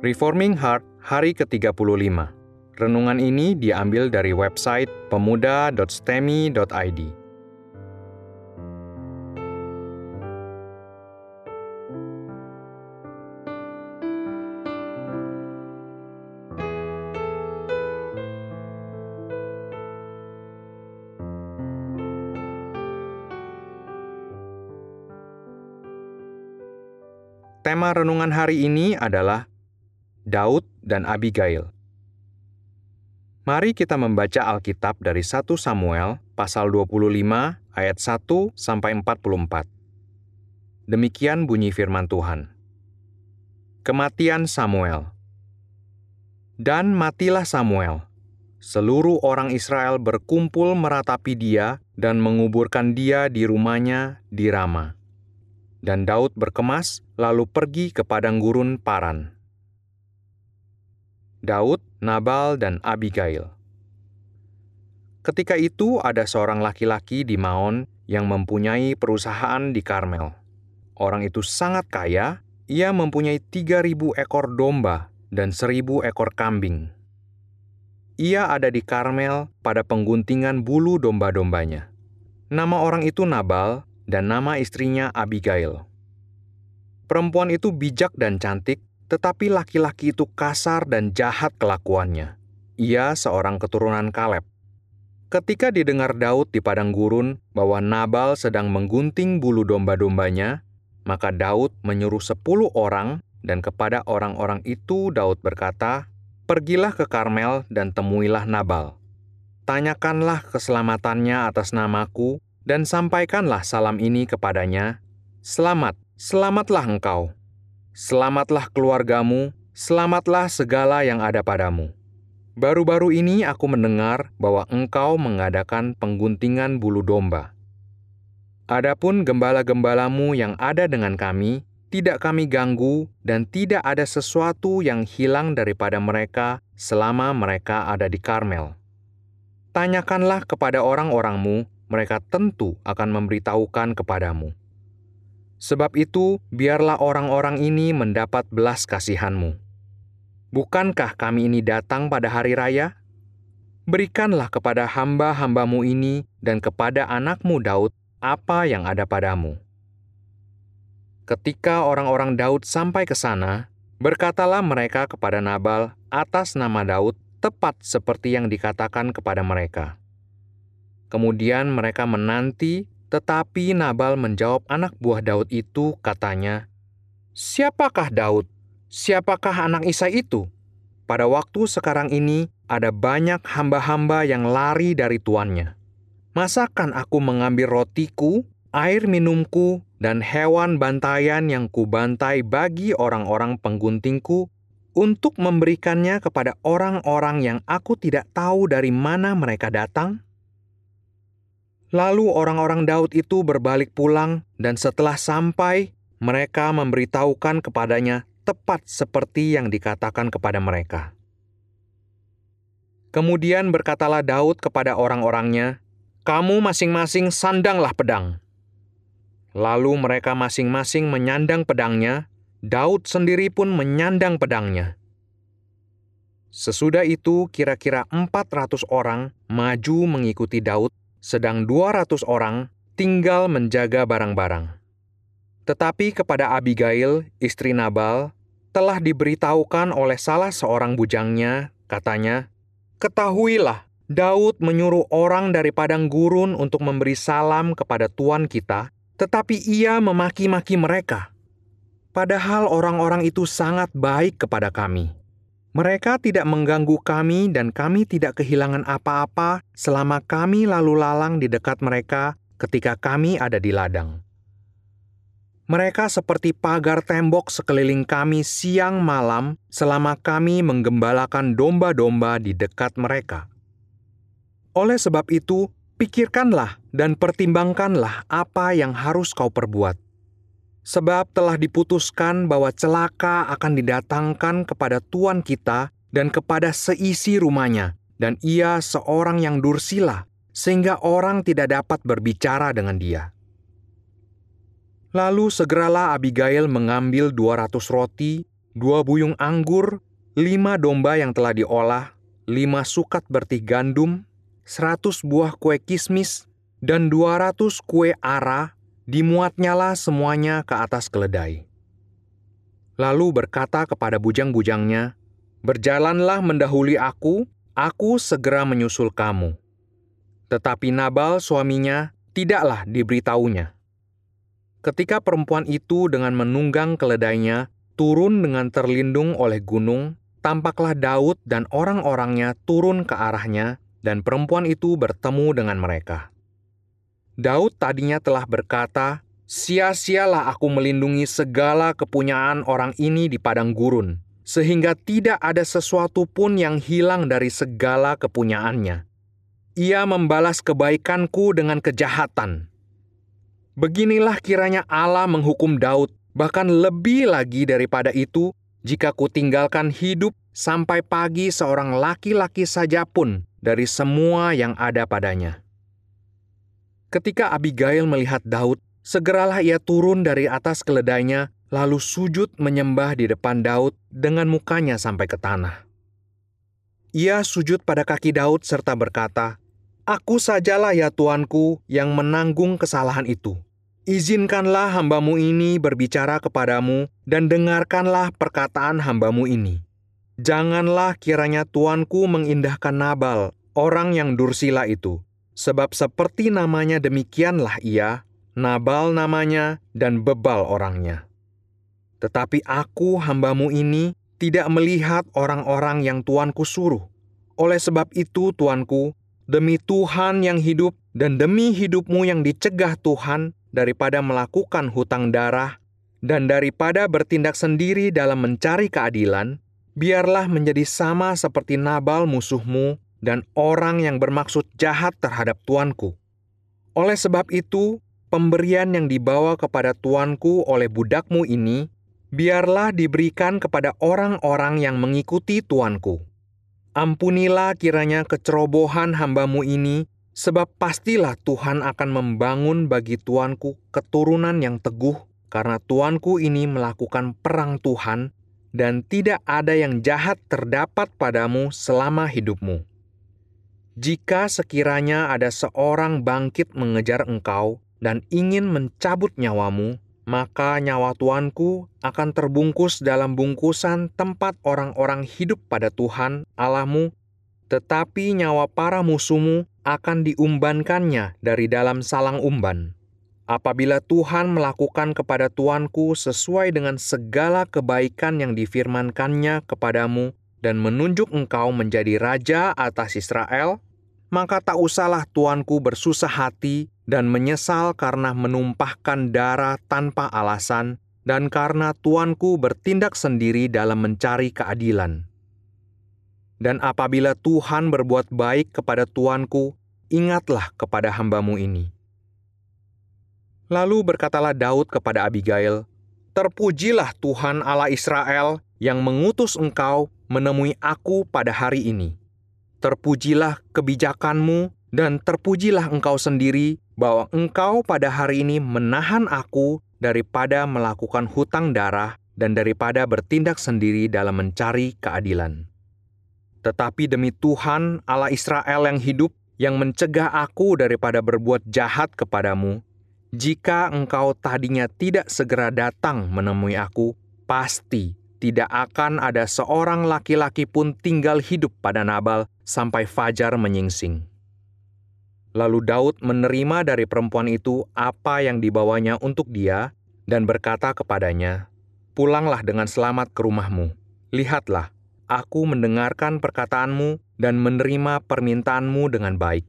Reforming Heart hari ke-35. Renungan ini diambil dari website pemuda.stemi.id. Tema renungan hari ini adalah Daud dan Abigail. Mari kita membaca Alkitab dari 1 Samuel pasal 25 ayat 1 sampai 44. Demikian bunyi firman Tuhan. Kematian Samuel. Dan matilah Samuel. Seluruh orang Israel berkumpul meratapi dia dan menguburkan dia di rumahnya di Rama. Dan Daud berkemas, lalu pergi ke padang gurun Paran. Daud, Nabal, dan Abigail. Ketika itu ada seorang laki-laki di Maon yang mempunyai perusahaan di Karmel. Orang itu sangat kaya, ia mempunyai 3.000 ekor domba dan 1.000 ekor kambing. Ia ada di Karmel pada pengguntingan bulu domba-dombanya. Nama orang itu Nabal, dan nama istrinya Abigail. Perempuan itu bijak dan cantik, tetapi laki-laki itu kasar dan jahat kelakuannya. Ia seorang keturunan Kaleb. Ketika didengar Daud di padang gurun bahwa Nabal sedang menggunting bulu domba-dombanya, maka Daud menyuruh sepuluh orang dan kepada orang-orang itu Daud berkata, Pergilah ke Karmel dan temuilah Nabal. Tanyakanlah keselamatannya atas namaku dan sampaikanlah salam ini kepadanya, Selamat, selamatlah engkau. Selamatlah keluargamu, selamatlah segala yang ada padamu. Baru-baru ini aku mendengar bahwa engkau mengadakan pengguntingan bulu domba. Adapun gembala-gembalamu yang ada dengan kami, tidak kami ganggu dan tidak ada sesuatu yang hilang daripada mereka selama mereka ada di Karmel. Tanyakanlah kepada orang-orangmu mereka tentu akan memberitahukan kepadamu. Sebab itu, biarlah orang-orang ini mendapat belas kasihanmu. Bukankah kami ini datang pada hari raya? Berikanlah kepada hamba-hambamu ini dan kepada anakmu Daud apa yang ada padamu. Ketika orang-orang Daud sampai ke sana, berkatalah mereka kepada Nabal atas nama Daud tepat seperti yang dikatakan kepada mereka. Kemudian mereka menanti, tetapi Nabal menjawab anak buah Daud itu, katanya, Siapakah Daud? Siapakah anak Isai itu? Pada waktu sekarang ini ada banyak hamba-hamba yang lari dari tuannya. Masakan aku mengambil rotiku, air minumku, dan hewan bantayan yang kubantai bagi orang-orang pengguntingku untuk memberikannya kepada orang-orang yang aku tidak tahu dari mana mereka datang? Lalu orang-orang Daud itu berbalik pulang, dan setelah sampai, mereka memberitahukan kepadanya tepat seperti yang dikatakan kepada mereka. Kemudian berkatalah Daud kepada orang-orangnya, "Kamu masing-masing sandanglah pedang." Lalu mereka masing-masing menyandang pedangnya, Daud sendiri pun menyandang pedangnya. Sesudah itu, kira-kira 400 orang maju mengikuti Daud sedang 200 orang tinggal menjaga barang-barang. Tetapi kepada Abigail, istri Nabal, telah diberitahukan oleh salah seorang bujangnya, katanya, Ketahuilah, Daud menyuruh orang dari padang gurun untuk memberi salam kepada tuan kita, tetapi ia memaki-maki mereka. Padahal orang-orang itu sangat baik kepada kami. Mereka tidak mengganggu kami, dan kami tidak kehilangan apa-apa selama kami lalu lalang di dekat mereka ketika kami ada di ladang. Mereka seperti pagar tembok sekeliling kami siang malam selama kami menggembalakan domba-domba di dekat mereka. Oleh sebab itu, pikirkanlah dan pertimbangkanlah apa yang harus kau perbuat sebab telah diputuskan bahwa celaka akan didatangkan kepada tuan kita dan kepada seisi rumahnya, dan ia seorang yang dursila, sehingga orang tidak dapat berbicara dengan dia. Lalu segeralah Abigail mengambil 200 roti, dua buyung anggur, lima domba yang telah diolah, lima sukat bertih gandum, seratus buah kue kismis, dan dua ratus kue ara, dimuatnyalah semuanya ke atas keledai. Lalu berkata kepada bujang-bujangnya, Berjalanlah mendahului aku, aku segera menyusul kamu. Tetapi Nabal suaminya tidaklah diberitahunya. Ketika perempuan itu dengan menunggang keledainya turun dengan terlindung oleh gunung, tampaklah Daud dan orang-orangnya turun ke arahnya, dan perempuan itu bertemu dengan mereka. Daud tadinya telah berkata, "Sia-sialah aku melindungi segala kepunyaan orang ini di padang gurun, sehingga tidak ada sesuatu pun yang hilang dari segala kepunyaannya. Ia membalas kebaikanku dengan kejahatan." Beginilah kiranya Allah menghukum Daud, bahkan lebih lagi daripada itu, jika kutinggalkan hidup sampai pagi seorang laki-laki saja pun dari semua yang ada padanya. Ketika Abigail melihat Daud, segeralah ia turun dari atas keledainya, lalu sujud menyembah di depan Daud dengan mukanya sampai ke tanah. Ia sujud pada kaki Daud serta berkata, Aku sajalah ya tuanku yang menanggung kesalahan itu Izinkanlah hambamu ini berbicara kepadamu dan dengarkanlah perkataan hambamu ini. Janganlah kiranya tuanku mengindahkan Nabal, orang yang dursila itu. Sebab seperti namanya demikianlah ia, Nabal namanya dan bebal orangnya. Tetapi aku hambamu ini tidak melihat orang-orang yang tuanku suruh. Oleh sebab itu tuanku, demi Tuhan yang hidup dan demi hidupmu yang dicegah Tuhan, daripada melakukan hutang darah dan daripada bertindak sendiri dalam mencari keadilan, biarlah menjadi sama seperti Nabal musuhmu dan orang yang bermaksud jahat terhadap tuanku. Oleh sebab itu, pemberian yang dibawa kepada tuanku oleh budakmu ini, biarlah diberikan kepada orang-orang yang mengikuti tuanku. Ampunilah kiranya kecerobohan hambamu ini Sebab pastilah Tuhan akan membangun bagi tuanku keturunan yang teguh, karena tuanku ini melakukan perang Tuhan, dan tidak ada yang jahat terdapat padamu selama hidupmu. Jika sekiranya ada seorang bangkit mengejar engkau dan ingin mencabut nyawamu, maka nyawa tuanku akan terbungkus dalam bungkusan tempat orang-orang hidup pada Tuhan Allahmu, tetapi nyawa para musuhmu akan diumbankannya dari dalam salang umban. Apabila Tuhan melakukan kepada tuanku sesuai dengan segala kebaikan yang difirmankannya kepadamu dan menunjuk engkau menjadi raja atas Israel, maka tak usahlah tuanku bersusah hati dan menyesal karena menumpahkan darah tanpa alasan dan karena tuanku bertindak sendiri dalam mencari keadilan. Dan apabila Tuhan berbuat baik kepada tuanku, ingatlah kepada hambamu ini. Lalu berkatalah Daud kepada Abigail, Terpujilah Tuhan Allah Israel yang mengutus engkau menemui aku pada hari ini. Terpujilah kebijakanmu dan terpujilah engkau sendiri bahwa engkau pada hari ini menahan aku daripada melakukan hutang darah dan daripada bertindak sendiri dalam mencari keadilan. Tetapi demi Tuhan Allah Israel yang hidup, yang mencegah aku daripada berbuat jahat kepadamu, jika engkau tadinya tidak segera datang menemui aku, pasti tidak akan ada seorang laki-laki pun tinggal hidup pada Nabal sampai fajar menyingsing. Lalu Daud menerima dari perempuan itu apa yang dibawanya untuk dia dan berkata kepadanya, "Pulanglah dengan selamat ke rumahmu. Lihatlah, aku mendengarkan perkataanmu dan menerima permintaanmu dengan baik.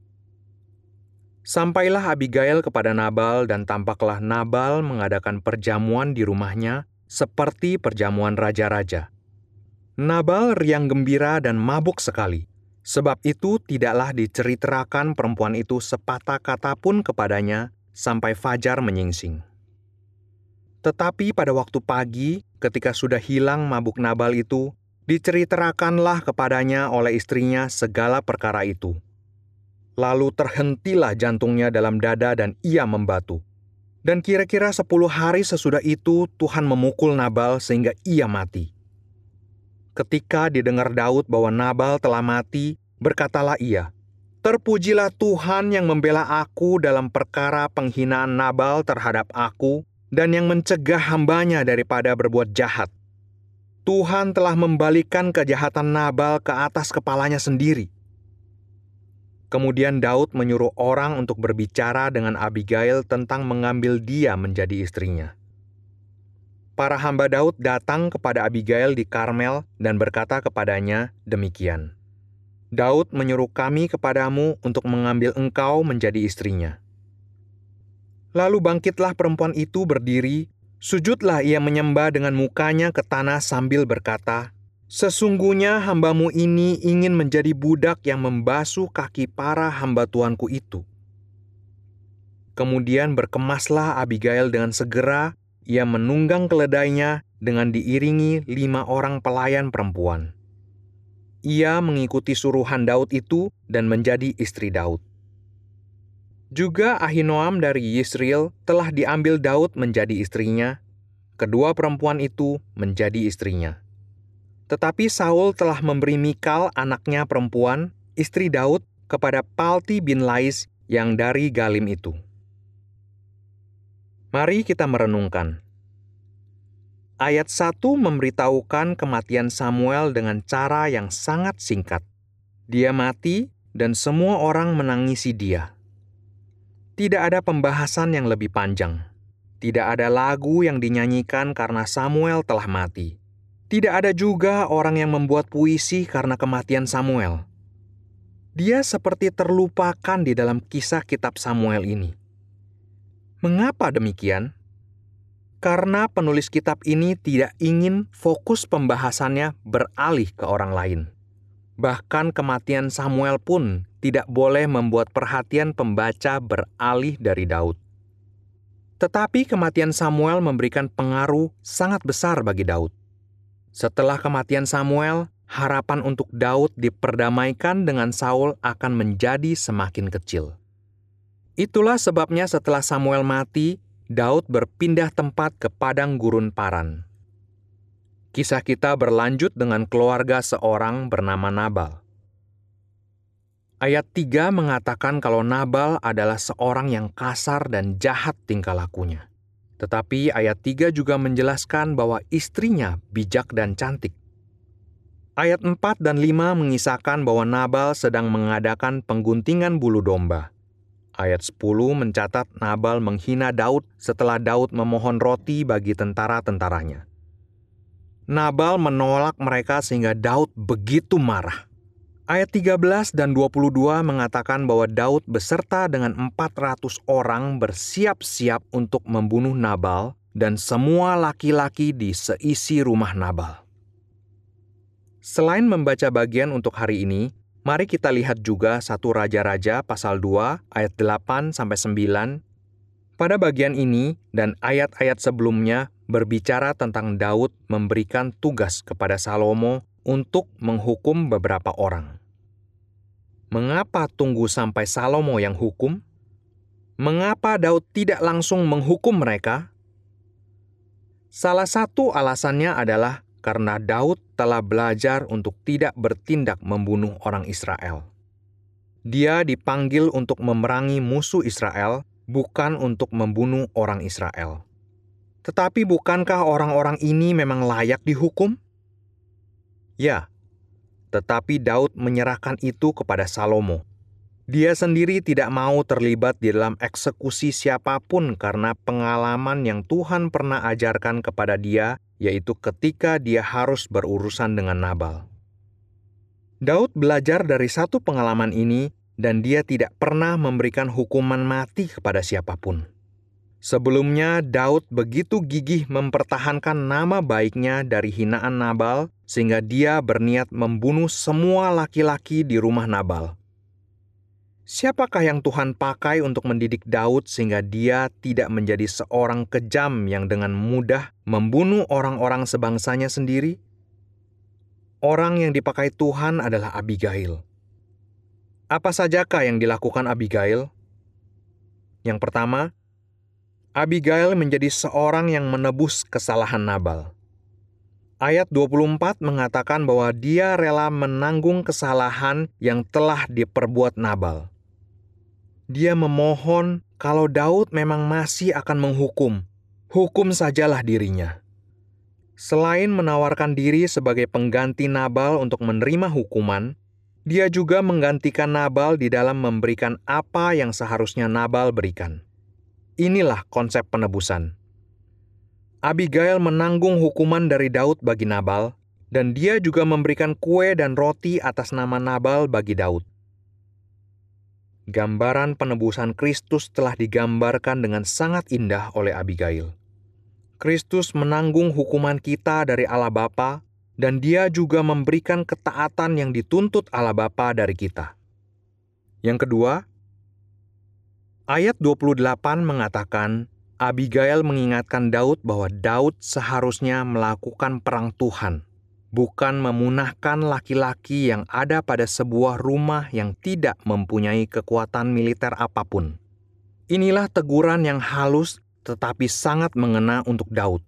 Sampailah Abigail kepada Nabal dan tampaklah Nabal mengadakan perjamuan di rumahnya seperti perjamuan raja-raja. Nabal riang gembira dan mabuk sekali. Sebab itu tidaklah diceritakan perempuan itu sepatah kata pun kepadanya sampai fajar menyingsing. Tetapi pada waktu pagi, ketika sudah hilang mabuk Nabal itu, Diceritakanlah kepadanya oleh istrinya segala perkara itu. Lalu terhentilah jantungnya dalam dada dan ia membatu. Dan kira-kira sepuluh hari sesudah itu Tuhan memukul Nabal sehingga ia mati. Ketika didengar Daud bahwa Nabal telah mati, berkatalah ia, Terpujilah Tuhan yang membela aku dalam perkara penghinaan Nabal terhadap aku dan yang mencegah hambanya daripada berbuat jahat. Tuhan telah membalikan kejahatan Nabal ke atas kepalanya sendiri. Kemudian Daud menyuruh orang untuk berbicara dengan Abigail tentang mengambil dia menjadi istrinya. Para hamba Daud datang kepada Abigail di Karmel dan berkata kepadanya demikian. Daud menyuruh kami kepadamu untuk mengambil engkau menjadi istrinya. Lalu bangkitlah perempuan itu berdiri, sujudlah ia menyembah dengan mukanya ke tanah sambil berkata, Sesungguhnya hambamu ini ingin menjadi budak yang membasuh kaki para hamba tuanku itu. Kemudian berkemaslah Abigail dengan segera, ia menunggang keledainya dengan diiringi lima orang pelayan perempuan ia mengikuti suruhan Daud itu dan menjadi istri Daud. Juga Ahinoam dari Yisrael telah diambil Daud menjadi istrinya, kedua perempuan itu menjadi istrinya. Tetapi Saul telah memberi Mikal anaknya perempuan, istri Daud, kepada Palti bin Lais yang dari Galim itu. Mari kita merenungkan ayat 1 memberitahukan kematian Samuel dengan cara yang sangat singkat. Dia mati dan semua orang menangisi dia. Tidak ada pembahasan yang lebih panjang. Tidak ada lagu yang dinyanyikan karena Samuel telah mati. Tidak ada juga orang yang membuat puisi karena kematian Samuel. Dia seperti terlupakan di dalam kisah kitab Samuel ini. Mengapa demikian? karena penulis kitab ini tidak ingin fokus pembahasannya beralih ke orang lain. Bahkan kematian Samuel pun tidak boleh membuat perhatian pembaca beralih dari Daud. Tetapi kematian Samuel memberikan pengaruh sangat besar bagi Daud. Setelah kematian Samuel, harapan untuk Daud diperdamaikan dengan Saul akan menjadi semakin kecil. Itulah sebabnya setelah Samuel mati, Daud berpindah tempat ke padang gurun Paran. Kisah kita berlanjut dengan keluarga seorang bernama Nabal. Ayat 3 mengatakan kalau Nabal adalah seorang yang kasar dan jahat tingkah lakunya. Tetapi ayat 3 juga menjelaskan bahwa istrinya bijak dan cantik. Ayat 4 dan 5 mengisahkan bahwa Nabal sedang mengadakan pengguntingan bulu domba. Ayat 10 mencatat Nabal menghina Daud setelah Daud memohon roti bagi tentara-tentaranya. Nabal menolak mereka sehingga Daud begitu marah. Ayat 13 dan 22 mengatakan bahwa Daud beserta dengan 400 orang bersiap-siap untuk membunuh Nabal dan semua laki-laki di seisi rumah Nabal. Selain membaca bagian untuk hari ini, Mari kita lihat juga satu Raja-Raja pasal 2 ayat 8 sampai 9. Pada bagian ini dan ayat-ayat sebelumnya berbicara tentang Daud memberikan tugas kepada Salomo untuk menghukum beberapa orang. Mengapa tunggu sampai Salomo yang hukum? Mengapa Daud tidak langsung menghukum mereka? Salah satu alasannya adalah karena Daud telah belajar untuk tidak bertindak membunuh orang Israel. Dia dipanggil untuk memerangi musuh Israel, bukan untuk membunuh orang Israel. Tetapi, bukankah orang-orang ini memang layak dihukum? Ya, tetapi Daud menyerahkan itu kepada Salomo. Dia sendiri tidak mau terlibat di dalam eksekusi siapa pun karena pengalaman yang Tuhan pernah ajarkan kepada dia yaitu ketika dia harus berurusan dengan Nabal. Daud belajar dari satu pengalaman ini, dan dia tidak pernah memberikan hukuman mati kepada siapa pun. Sebelumnya, Daud begitu gigih mempertahankan nama baiknya dari hinaan Nabal, sehingga dia berniat membunuh semua laki-laki di rumah Nabal. Siapakah yang Tuhan pakai untuk mendidik Daud sehingga dia tidak menjadi seorang kejam yang dengan mudah membunuh orang-orang sebangsanya sendiri? Orang yang dipakai Tuhan adalah Abigail. Apa sajakah yang dilakukan Abigail? Yang pertama, Abigail menjadi seorang yang menebus kesalahan Nabal. Ayat 24 mengatakan bahwa dia rela menanggung kesalahan yang telah diperbuat Nabal. Dia memohon kalau Daud memang masih akan menghukum, hukum sajalah dirinya. Selain menawarkan diri sebagai pengganti Nabal untuk menerima hukuman, dia juga menggantikan Nabal di dalam memberikan apa yang seharusnya Nabal berikan. Inilah konsep penebusan. Abigail menanggung hukuman dari Daud bagi Nabal, dan dia juga memberikan kue dan roti atas nama Nabal bagi Daud. Gambaran penebusan Kristus telah digambarkan dengan sangat indah oleh Abigail. Kristus menanggung hukuman kita dari Allah Bapa, dan dia juga memberikan ketaatan yang dituntut Allah Bapa dari kita. Yang kedua, ayat 28 mengatakan, Abigail mengingatkan Daud bahwa Daud seharusnya melakukan perang Tuhan, bukan memunahkan laki-laki yang ada pada sebuah rumah yang tidak mempunyai kekuatan militer apa pun. Inilah teguran yang halus tetapi sangat mengena untuk Daud.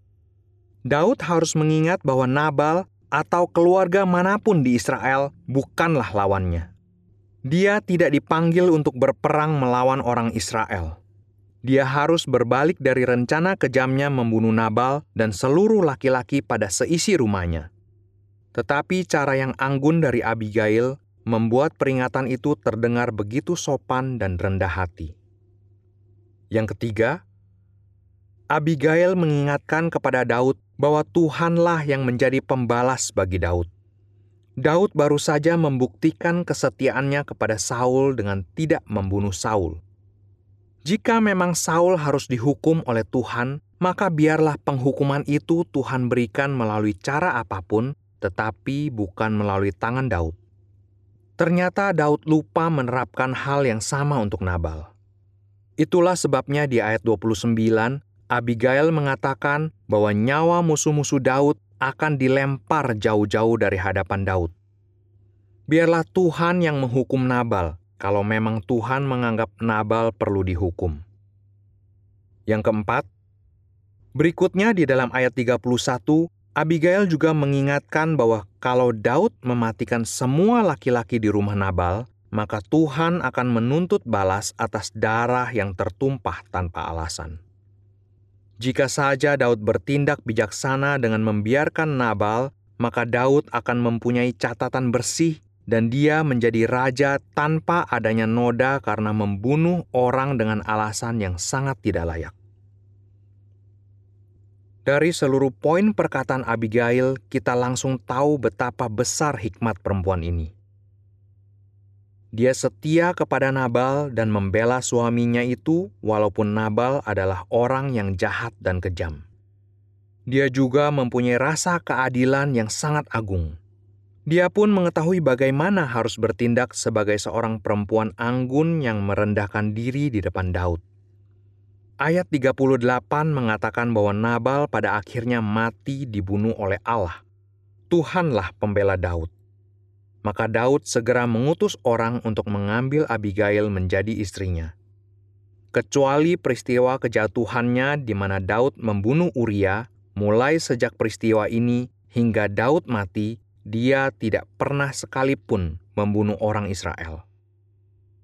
Daud harus mengingat bahwa Nabal atau keluarga mana pun di Israel bukanlah lawannya. Dia tidak dipanggil untuk berperang melawan orang Israel dia harus berbalik dari rencana kejamnya membunuh Nabal dan seluruh laki-laki pada seisi rumahnya. Tetapi cara yang anggun dari Abigail membuat peringatan itu terdengar begitu sopan dan rendah hati. Yang ketiga, Abigail mengingatkan kepada Daud bahwa Tuhanlah yang menjadi pembalas bagi Daud. Daud baru saja membuktikan kesetiaannya kepada Saul dengan tidak membunuh Saul. Jika memang Saul harus dihukum oleh Tuhan, maka biarlah penghukuman itu Tuhan berikan melalui cara apa pun, tetapi bukan melalui tangan Daud. Ternyata Daud lupa menerapkan hal yang sama untuk Nabal. Itulah sebabnya di ayat 29, Abigail mengatakan bahwa nyawa musuh-musuh Daud akan dilempar jauh-jauh dari hadapan Daud. Biarlah Tuhan yang menghukum Nabal, kalau memang Tuhan menganggap Nabal perlu dihukum. Yang keempat, berikutnya di dalam ayat 31, Abigail juga mengingatkan bahwa kalau Daud mematikan semua laki-laki di rumah Nabal, maka Tuhan akan menuntut balas atas darah yang tertumpah tanpa alasan. Jika saja Daud bertindak bijaksana dengan membiarkan Nabal, maka Daud akan mempunyai catatan bersih dan dia menjadi raja tanpa adanya noda karena membunuh orang dengan alasan yang sangat tidak layak. Dari seluruh poin perkataan Abigail, kita langsung tahu betapa besar hikmat perempuan ini. Dia setia kepada Nabal dan membela suaminya itu, walaupun Nabal adalah orang yang jahat dan kejam. Dia juga mempunyai rasa keadilan yang sangat agung dia pun mengetahui bagaimana harus bertindak sebagai seorang perempuan anggun yang merendahkan diri di depan Daud. Ayat 38 mengatakan bahwa Nabal pada akhirnya mati dibunuh oleh Allah. Tuhanlah pembela Daud. Maka Daud segera mengutus orang untuk mengambil Abigail menjadi istrinya. Kecuali peristiwa kejatuhannya di mana Daud membunuh Uria, mulai sejak peristiwa ini hingga Daud mati, dia tidak pernah sekalipun membunuh orang Israel.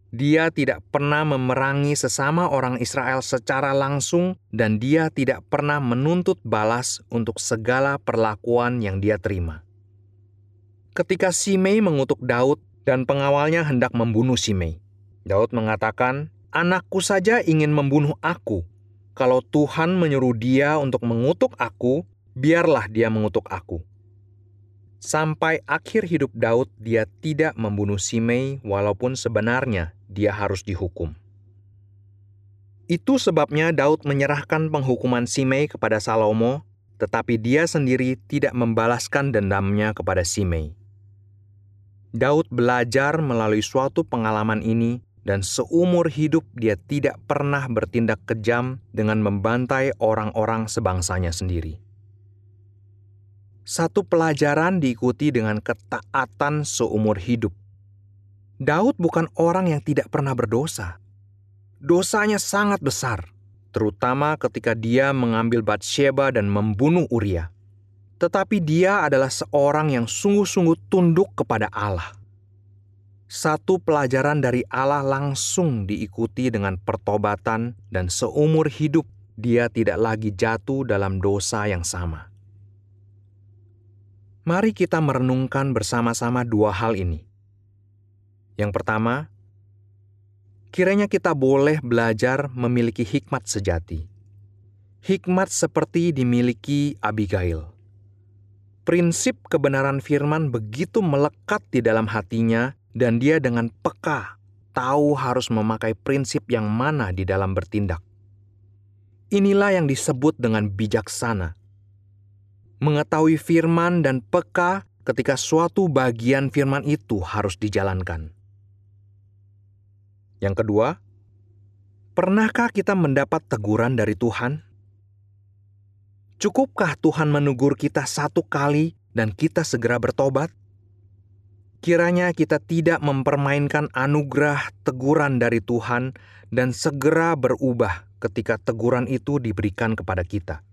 Dia tidak pernah memerangi sesama orang Israel secara langsung, dan dia tidak pernah menuntut balas untuk segala perlakuan yang dia terima. Ketika Simei mengutuk Daud dan pengawalnya hendak membunuh Simei, Daud mengatakan, "Anakku saja ingin membunuh aku. Kalau Tuhan menyuruh dia untuk mengutuk aku, biarlah dia mengutuk aku." Sampai akhir hidup Daud, dia tidak membunuh Simei, walaupun sebenarnya dia harus dihukum. Itu sebabnya Daud menyerahkan penghukuman Simei kepada Salomo, tetapi dia sendiri tidak membalaskan dendamnya kepada Simei. Daud belajar melalui suatu pengalaman ini, dan seumur hidup dia tidak pernah bertindak kejam dengan membantai orang-orang sebangsanya sendiri. Satu pelajaran diikuti dengan ketaatan seumur hidup. Daud bukan orang yang tidak pernah berdosa. Dosanya sangat besar, terutama ketika dia mengambil Batsheba dan membunuh Uria. tetapi dia adalah seorang yang sungguh-sungguh tunduk kepada Allah. Satu pelajaran dari Allah langsung diikuti dengan pertobatan, dan seumur hidup dia tidak lagi jatuh dalam dosa yang sama. Mari kita merenungkan bersama-sama dua hal ini. Yang pertama, kiranya kita boleh belajar memiliki hikmat sejati. Hikmat seperti dimiliki Abigail prinsip kebenaran firman begitu melekat di dalam hatinya dan dia dengan peka tahu harus memakai prinsip yang mana di dalam bertindak. Inilah yang disebut dengan bijaksana. Mengetahui firman dan peka ketika suatu bagian firman itu harus dijalankan. Yang kedua, pernahkah kita mendapat teguran dari Tuhan? Cukupkah Tuhan menegur kita satu kali dan kita segera bertobat? Kiranya kita tidak mempermainkan anugerah teguran dari Tuhan dan segera berubah ketika teguran itu diberikan kepada kita.